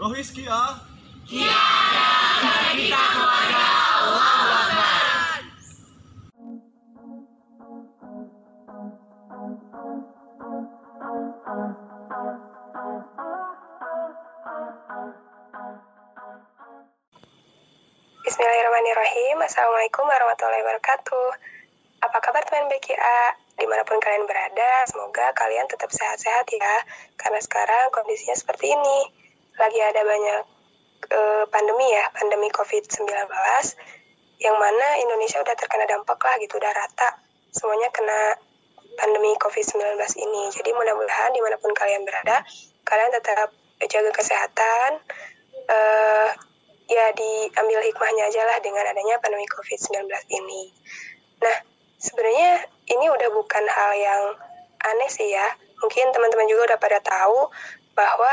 Rohis Kia. Bismillahirrahmanirrahim. Assalamualaikum warahmatullahi wabarakatuh. Apa kabar teman BKA? Di mana pun kalian berada, semoga kalian tetap sehat-sehat ya. Karena sekarang kondisinya seperti ini Lagi ada banyak eh, pandemi ya, pandemi COVID-19 Yang mana Indonesia udah terkena dampak lah gitu, udah rata Semuanya kena pandemi COVID-19 ini Jadi mudah-mudahan di mana pun kalian berada Kalian tetap jaga kesehatan eh ya diambil hikmahnya aja lah dengan adanya pandemi COVID-19 ini. Nah, sebenarnya ini udah bukan hal yang aneh sih ya. Mungkin teman-teman juga udah pada tahu bahwa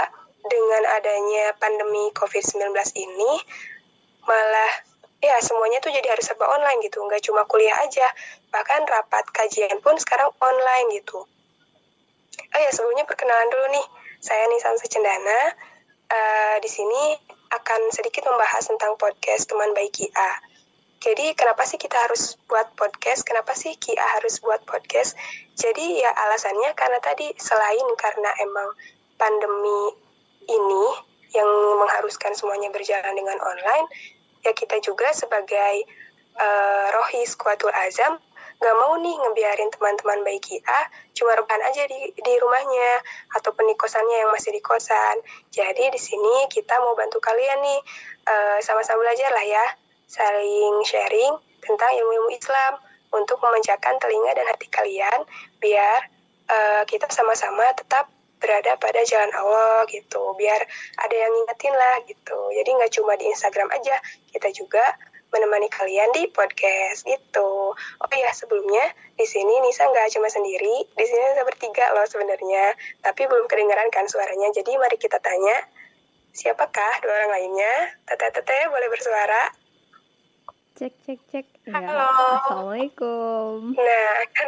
dengan adanya pandemi COVID-19 ini malah ya semuanya tuh jadi harus serba online gitu. Nggak cuma kuliah aja, bahkan rapat kajian pun sekarang online gitu. Oh ya, sebelumnya perkenalan dulu nih. Saya Nisan Secendana. Eh, di sini akan sedikit membahas tentang podcast teman baik Kia. Jadi kenapa sih kita harus buat podcast? Kenapa sih Kia harus buat podcast? Jadi ya alasannya karena tadi selain karena emang pandemi ini yang mengharuskan semuanya berjalan dengan online, ya kita juga sebagai rohis kuatul azam nggak mau nih ngebiarin teman-teman baik Kia cuma rebahan aja di, di rumahnya ataupun di kosannya yang masih di kosan. Jadi di sini kita mau bantu kalian nih eh, sama-sama belajar lah ya, saling sharing tentang ilmu-ilmu Islam untuk memanjakan telinga dan hati kalian biar eh, kita sama-sama tetap berada pada jalan Allah gitu biar ada yang ngingetin lah gitu jadi nggak cuma di Instagram aja kita juga menemani kalian di podcast itu. Oh iya, sebelumnya di sini Nisa nggak cuma sendiri, di sini Nisa bertiga loh sebenarnya, tapi belum kedengaran kan suaranya. Jadi mari kita tanya, siapakah dua orang lainnya? Teteh-teteh boleh bersuara? Cek cek cek. Ya. Halo. Assalamualaikum. Nah, kan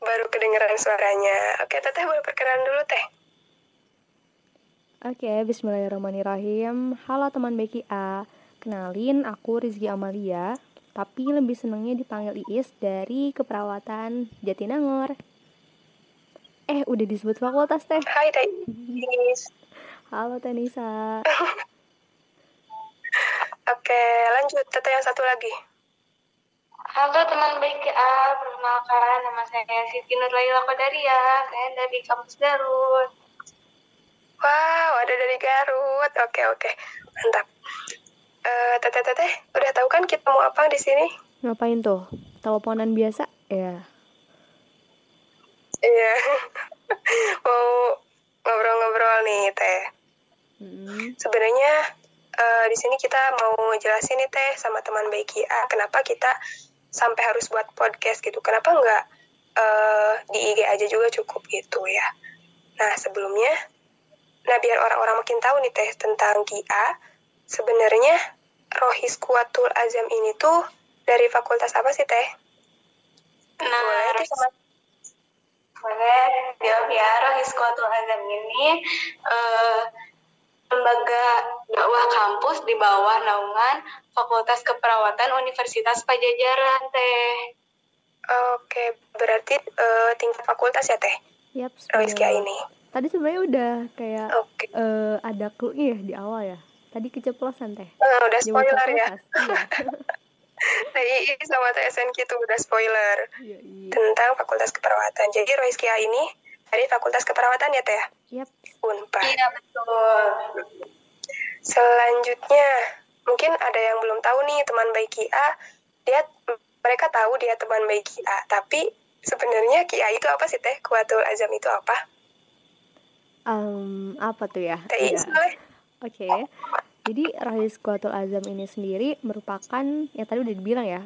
baru kedengaran suaranya. Oke, teteh boleh perkenalan dulu teh. Oke, Bismillahirrahmanirrahim. Halo teman BKA. Kenalin, aku Rizky Amalia. Tapi lebih senengnya dipanggil Iis dari keperawatan Jatinangor. Eh, udah disebut fakultas teh. Hai teh. Iis. Halo Tenisa. Oke, lanjut teteh yang satu lagi. Halo teman baik A, perkenalkan nama saya Siti Nurlaila Kodaria, saya dari kampus Garut. Wow, ada dari Garut. Oke, oke. Mantap. Eh, teteh-teteh, udah tahu kan kita mau apa di sini? Ngapain tuh? Teleponan biasa? Ya. Iya. mau ngobrol-ngobrol nih, Teh. Mm, Sebenarnya eh, di sini kita mau jelasin nih, Teh, sama teman baik Kia, kenapa kita sampai harus buat podcast gitu. Kenapa nggak eh, di IG aja juga cukup gitu ya. Nah, sebelumnya, nah biar orang-orang makin tahu nih, Teh, tentang Kia, sebenarnya Rohis Kuatul Azam ini tuh dari fakultas apa sih, Teh? Nah, Boleh, sama boleh jawab ya, Rohis Kuatul Azam ini eh, lembaga dakwah kampus di bawah naungan Fakultas Keperawatan Universitas Pajajaran, Teh. Oke, berarti eh, tingkat fakultas ya, Teh? Yap, Rohis Kia spoiler. ini. Tadi sebenarnya udah kayak Oke. eh, ada clue ya di awal ya. Tadi keceplosan teh. Eh, udah spoiler ya. fakultas. TII sama TSNQ itu udah spoiler Iya. Iya, iya. tentang Fakultas Keperawatan. Jadi Rohis Kia ini dari Fakultas Keperawatan ya, Teh? Yap. Unpad. Iya, betul. Selanjutnya, mungkin ada yang belum tahu nih teman baik Kia, dia mereka tahu dia teman baik Kia, tapi sebenarnya Kia itu apa sih Teh? Kuatul Azam itu apa? Em, apa tuh ya? TI Iya. Oke. Jadi Rahis Kuatul Azam ini sendiri merupakan yang tadi udah dibilang ya.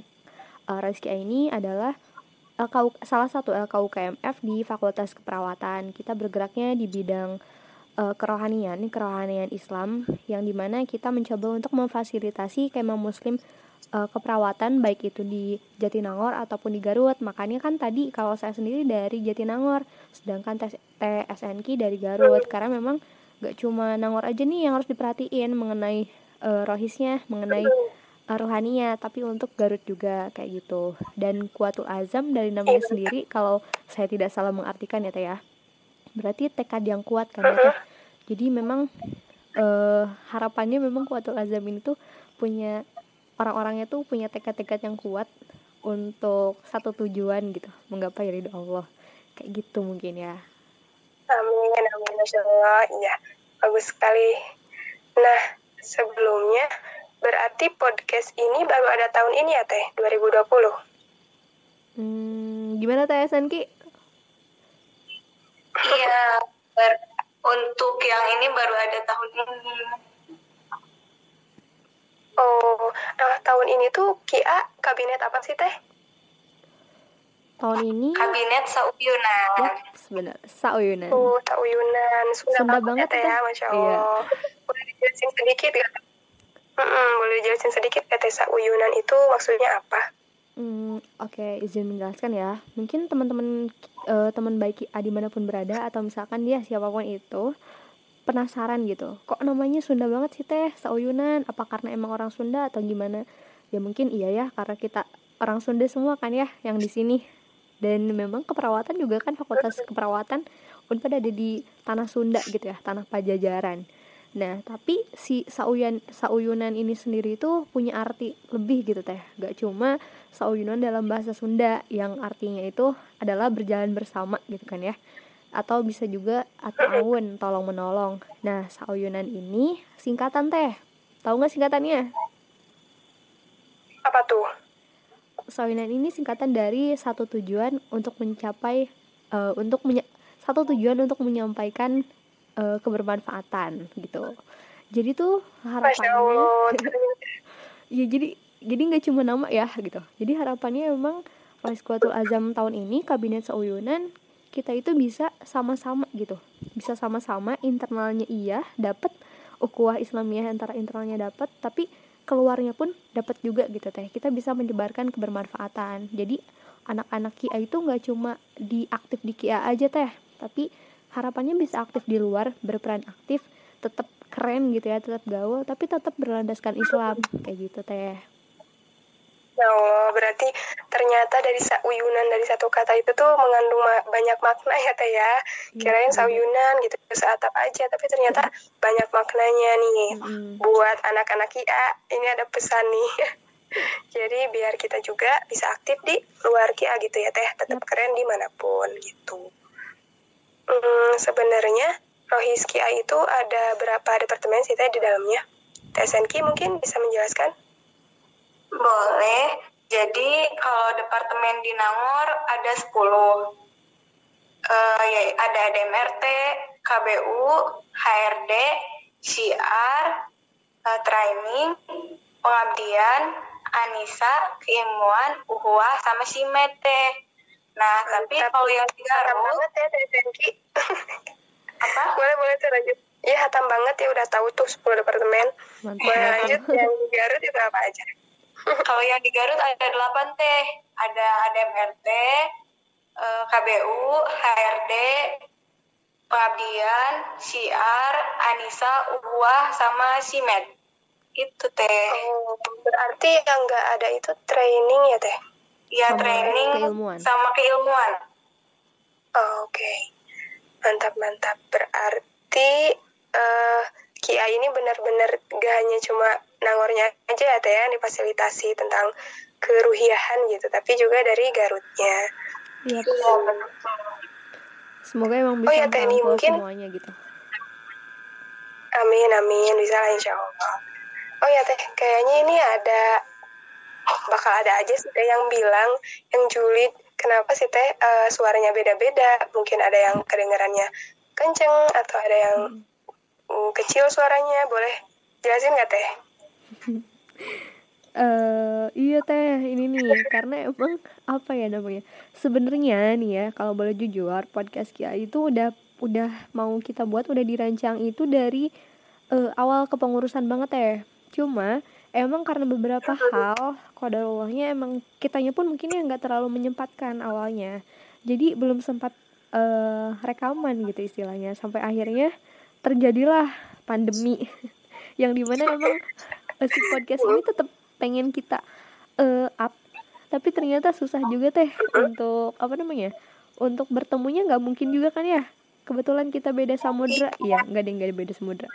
Uh, Kia ini adalah LKU, salah satu LKUKMF di Fakultas Keperawatan. Kita bergeraknya di bidang uh, kerohanian, kerohanian Islam yang di mana kita mencoba untuk memfasilitasi kemah muslim uh, keperawatan baik itu di Jatinangor ataupun di Garut. Makanya kan tadi kalau saya sendiri dari Jatinangor, sedangkan TSNK dari Garut. Karena memang gak cuma nangor aja nih yang harus diperhatiin mengenai uh, rohisnya mengenai uh, rohaninya tapi untuk Garut juga kayak gitu. Dan kuatul azam dari namanya sendiri kalau saya tidak salah mengartikan ya teh ya. Berarti tekad yang kuat kan ya teh jadi memang uh, harapannya memang kuatul azam ini tuh punya orang-orangnya tuh punya tekad-tekad yang kuat untuk satu tujuan gitu menggapai ridho Allah. Kayak gitu mungkin ya. Amin amin Allah. Iya bagus sekali. Nah sebelumnya berarti podcast ini baru ada tahun ini ya teh? 2020 hmm, gimana teh Sanki? Iya untuk yang ini baru ada tahun ini Oh, nah tahun ini tuh Kia kabinet apa sih teh? Tahun ini kabinet Sauyunan. Ya, sebenar Sauyunan. Oh, Sauyunan. Sunda, Sunda banget ya, Masya iya. Allah. Iya. Boleh dijelasin sedikit ya? Mm -mm, boleh dijelasin sedikit ya teh Sauyunan itu maksudnya apa? Hmm, oke, okay, izin menjelaskan ya. Mungkin teman-teman uh, teman baik Adi mana pun berada atau misalkan dia siapa pun itu penasaran gitu. Kok namanya Sunda banget sih teh? Sauyunan apa karena emang orang Sunda atau gimana? Ya mungkin iya ya karena kita orang Sunda semua kan ya yang di sini. Dan memang keperawatan juga kan fakultas keperawatan Unpad ada di tanah Sunda gitu ya tanah Pajajaran nah tapi si Sauyan Sauyunan ini sendiri itu punya arti lebih gitu teh gak cuma Sauyunan dalam bahasa Sunda yang artinya itu adalah berjalan bersama gitu kan ya atau bisa juga ataun tolong menolong. Nah, sauyunan ini singkatan teh. Tahu nggak singkatannya? Apa tuh? Sauyunan ini singkatan dari satu tujuan untuk mencapai uh, untuk menye satu tujuan untuk menyampaikan uh, kebermanfaatan gitu. Jadi tuh harapannya ya jadi jadi nggak cuma nama ya gitu. Jadi harapannya memang Kuatul Azam tahun ini kabinet sauyunan kita itu bisa sama-sama gitu. Bisa sama-sama internalnya iya dapat ukuah Islamiyah antara internalnya dapat tapi keluarnya pun dapat juga gitu teh. Kita bisa menyebarkan kebermanfaatan. Jadi anak-anak Kia itu nggak cuma di aktif di Kia aja teh. Tapi harapannya bisa aktif di luar berperan aktif tetap keren gitu ya tetap gaul tapi tetap berlandaskan Islam kayak gitu teh Ya Allah, berarti ternyata dari sauyunan dari satu kata itu tuh mengandung ma banyak makna ya Teh ya. Kirain iya. sauyunan gitu atap aja, tapi ternyata banyak maknanya nih. Buat anak-anak IA, ini ada pesan nih. Jadi biar kita juga bisa aktif di luar KIA gitu ya Teh, tetap keren di mana pun gitu. Hmm, sebenarnya Rohis KIA itu ada berapa departemen sih di dalamnya? TSNK mungkin bisa menjelaskan? Boleh. Jadi kalau departemen di Nangor ada 10. Uh, eh, ya, ada DMRT, KBU, HRD, CR, uh, training, pengabdian, Anissa, keilmuan, uhuah, sama Simete. Nah, tapi kalau yang di Garut... banget ya, Teh Apa? Boleh, boleh, lanjut. Iya, hatam banget ya, udah tahu tuh 10 departemen. Mantap. Boleh lanjut, yang di Garut itu apa aja? Kalau yang di Garut ada delapan teh, ada ADMRT, eh, KBU, HRD, pengabdian, CR, Anissa, Uwah, sama Simet. Itu teh. Oh, berarti yang nggak ada itu training ya teh? Iya training keilmuan. sama keilmuan. Oh, Oke, okay. mantap mantap. Berarti uh, Kia ini benar-benar gak hanya cuma nangornya aja ya teh yang difasilitasi tentang keruhiahan gitu tapi juga dari Garutnya iya semoga emang bisa oh, ya, teh, mungkin semuanya gitu amin amin bisa lah insya Allah oh ya teh kayaknya ini ada bakal ada aja sih teh yang bilang yang julid kenapa sih teh uh, suaranya beda-beda? Mungkin ada yang kedengarannya kenceng atau ada yang hmm. kecil suaranya. Boleh jelasin nggak teh? Uh, iya teh ini nih karena emang apa ya namanya? Sebenarnya nih ya kalau boleh jujur podcast Kia itu udah udah mau kita buat udah dirancang itu dari uh, awal kepengurusan banget ya cuma emang karena beberapa hal kodarullahnya emang kitanya pun mungkin ya nggak terlalu menyempatkan awalnya. Jadi belum sempat uh, rekaman gitu istilahnya. Sampai akhirnya terjadilah pandemi. Yang di mana emang uh, si podcast ini tetap pengen kita uh, up. Tapi ternyata susah juga teh untuk apa namanya untuk bertemunya nggak mungkin juga kan ya? Kebetulan kita beda samudra iya nggak ada yang nggak beda samudra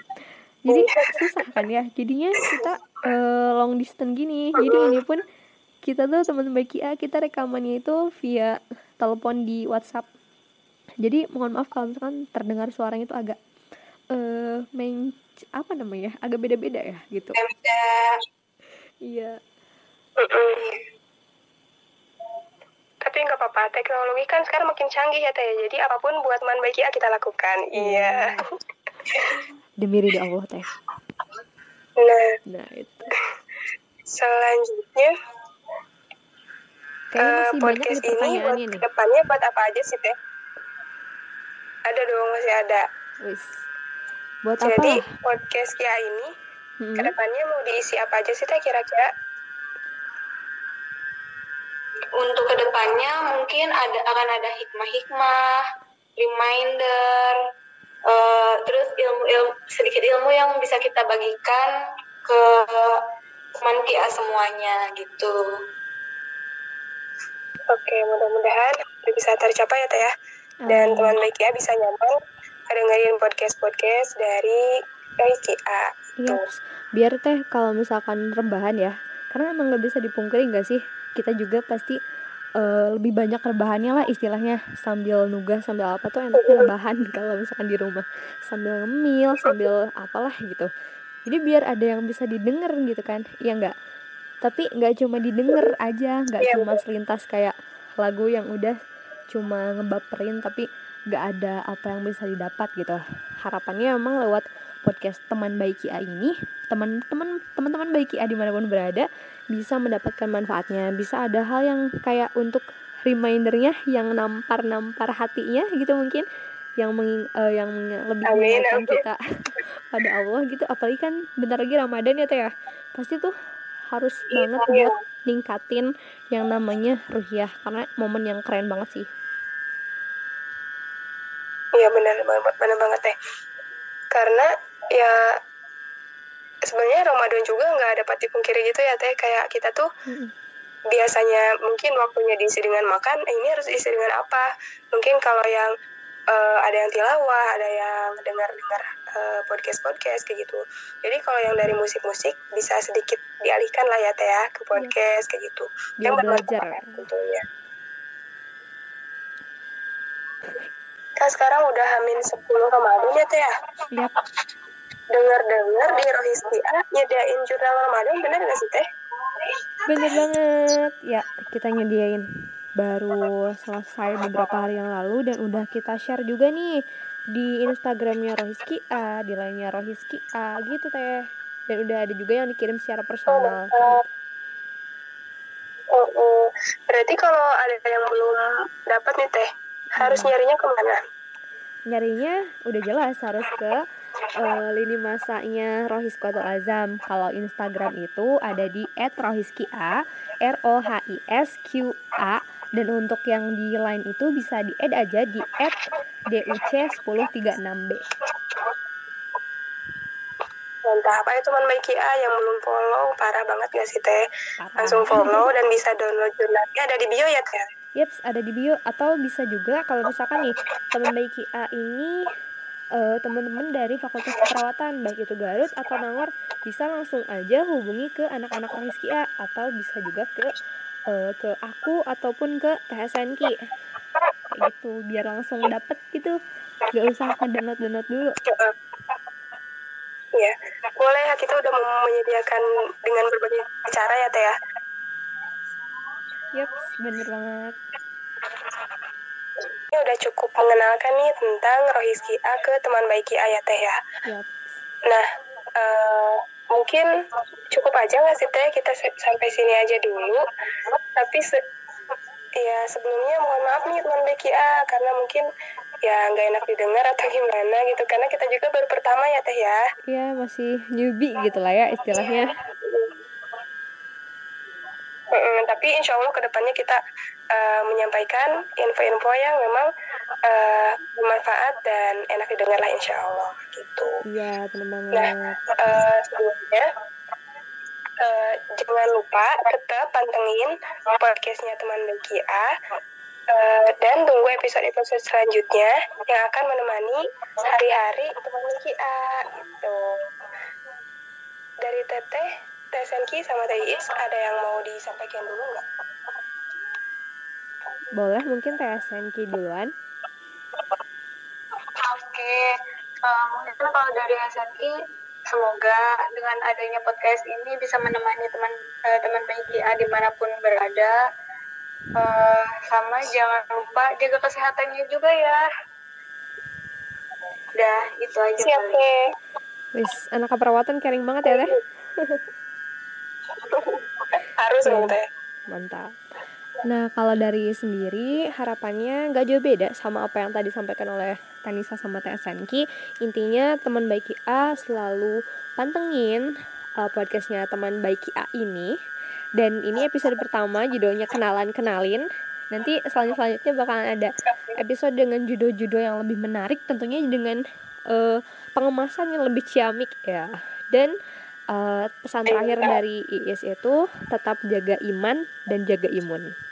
jadi susah kan ya. Jadinya kita uh, long distance gini. Jadi ini pun kita tuh teman baik Kia kita rekamannya itu via telepon di WhatsApp. Jadi mohon maaf kalau misalkan terdengar suaranya itu agak uh, main apa namanya agak beda-beda ya gitu. Beda iya. Tapi nggak apa-apa teknologi kan sekarang makin canggih ya teh. Jadi apa pun buat teman baik Kia kita lakukan. Iya demi ridho Allah teh. Nah. Nah itu. Selanjutnya kayaknya eh, masih banyak podcast nih ini buat nih. ke depannya buat apa aja sih teh? Ada dong masih ada. Wis. Buat apa jadi lah podcast Kia ini Hmm. ke depannya mau diisi apa aja sih teh kira-kira? Untuk ke depannya mungkin ada akan ada hikmah-hikmah, reminder, eh, terus ilmu-ilmu sedikit ilmu yang bisa kita bagikan ke teman Kia semuanya gitu. Oke, mudah-mudahan bisa tercapai ya Teh ya. Dan Amin. teman baik ya bisa nyaman dengerin podcast-podcast dari Baik A. Iya, biar teh kalau misalkan rebahan ya, karena emang nggak bisa dipungkiri nggak sih, kita juga pasti eh, lebih banyak rebahannya lah istilahnya. Sambil nugas sambil apa tuh enaknya rebahan. Kalau misalkan di rumah. Sambil ngemil sambil apalah gitu. Jadi biar ada yang bisa didengar gitu kan, iya nggak? Tapi nggak cuma didengar aja, nggak Iya, cuma selintas kayak lagu yang udah cuma ngebaperin tapi nggak ada apa yang bisa didapat gitu. Harapannya emang lewat podcast teman baik IA ini teman-teman teman-teman baik IA di mana pun berada bisa mendapatkan manfaatnya bisa ada hal yang kayak untuk remindernya yang nampar-nampar hatinya gitu mungkin yang meng, eh, yang lebih Amin, mengingatkan amin. kita pada Allah gitu apalagi kan bentar lagi Ramadan ya teh ya pasti tuh harus banget Iya. buat ningkatin yang namanya ruhiyah karena momen yang keren banget sih Iya benar banget, benar banget Teh. Karena ya sebenarnya Ramadan juga nggak dapat dipungkiri gitu ya Teh. Kayak kita tuh Mm-mm. biasanya mungkin waktunya diisi dengan makan, eh, ini harus diisi dengan apa? Mungkin kalau yang eh, ada yang tilawah, ada yang dengar-dengar eh, podcast-podcast kayak gitu. Jadi kalau yang dari musik-musik bisa sedikit dialihkan lah ya Teh ya ke podcast kayak gitu. biar yang belajar bermanfaat tentunya. Kan sekarang udah hamin 10 Ramadan ya Teh ya? Yap, Dengar-dengar di Rohisti A nyediain jurnal Ramadan bener gak sih Teh? bener banget ya kita nyediain baru selesai beberapa hari yang lalu dan udah kita share juga nih di Instagramnya Rohiski A, di lainnya Rohiski A gitu teh. Dan udah ada juga yang dikirim secara personal. Oh, oh, oh. Berarti kalau ada yang belum dapat nih Teh, harus nyarinya ke mana? Nyarinya udah jelas harus ke eh, lini masanya Rohis Koto Azam. Kalau Instagram itu ada di @rohiskia, R O H I S Q A dan untuk yang di line itu bisa di add aja di @duc1036b. Mantap, ayo teman baik A yang belum follow, parah banget gak sih Teh? Langsung follow dan bisa download jurnalnya ada di bio ya Teh? Yaps, ada di bio atau bisa juga kalau misalkan nih teman baik A ini eh, teman-teman dari Fakultas Keperawatan baik itu Garut atau Nangor bisa langsung aja hubungi ke anak-anak Rohiski A atau bisa juga ke eh, ke aku ataupun ke kayak gitu biar langsung dapet gitu. Gak usah download download dulu. Iya, boleh. Ya kita udah mau menyediakan dengan berbagai cara ya Teh ya? Yaps, bener banget Udah cukup mengenalkan nih tentang Rohiski A ke teman baik A ya Teh ya? Nah, eh, mungkin cukup aja nggak sih Teh kita sampai sini aja dulu. Tapi se ya sebelumnya mohon maaf nih teman Becky A karena mungkin ya nggak enak didengar atau gimana gitu karena kita juga baru pertama ya Teh ya. ya masih newbie gitu lah ya istilahnya Mm-mm, Tapi insya Allah ke depannya kita uh, menyampaikan info-info yang memang uh, bermanfaat dan enak didengar lah insya Allah gitu. Iya benar banget. Nah uh, sebelumnya uh, jangan lupa tetap pantengin podcastnya teman Beki A uh, dan tunggu episode-episode selanjutnya yang akan menemani hari-hari teman Beki A gitu. Dari Teteh, Teh Senki sama Teh Is ada yang mau disampaikan dulu nggak? Boleh mungkin Teh Senki duluan. Oke, uh, mungkin kalau dari SNI semoga dengan adanya podcast ini bisa menemani teman uh, teman baik ya di mana pun berada. Uh, sama jangan lupa jaga kesehatannya juga ya. Udah itu aja siap deh wis anak keperawatan caring banget ya teh. Harus dong teh. Mantap Nah, kalau dari sendiri harapannya nggak jauh beda sama apa yang tadi disampaikan oleh Tanisa sama TSNK. Intinya teman baik A selalu pantengin uh, podcastnya teman baik A ini. Dan ini episode pertama judulnya kenalan kenalin. Nanti selanjutnya selanjutnya bakalan ada episode dengan judul-judul yang lebih menarik, tentunya dengan uh, pengemasan yang lebih ciamik ya. Dan uh, pesan terakhir dari IIS itu tetap jaga iman dan jaga imun.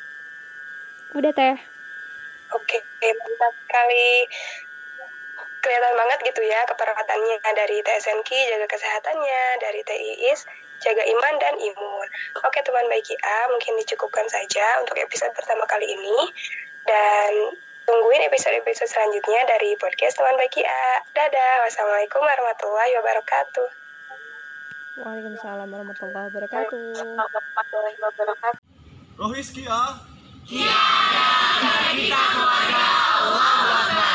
Udah teh. Oke, mantap sekali. Kelihatan banget gitu ya keperawatannya dari TSNK jaga kesehatannya, dari TIIS jaga iman dan imun. Oke teman baik A, mungkin dicukupkan saja untuk episode pertama kali ini. Dan tungguin episode-episode selanjutnya dari podcast teman baik A. Dadah, wassalamualaikum warahmatullahi wabarakatuh. Waalaikumsalam warahmatullahi wabarakatuh. warahmatullahi wabarakatuh. Rohis Kia. Tiada dari kita keluarga Allah.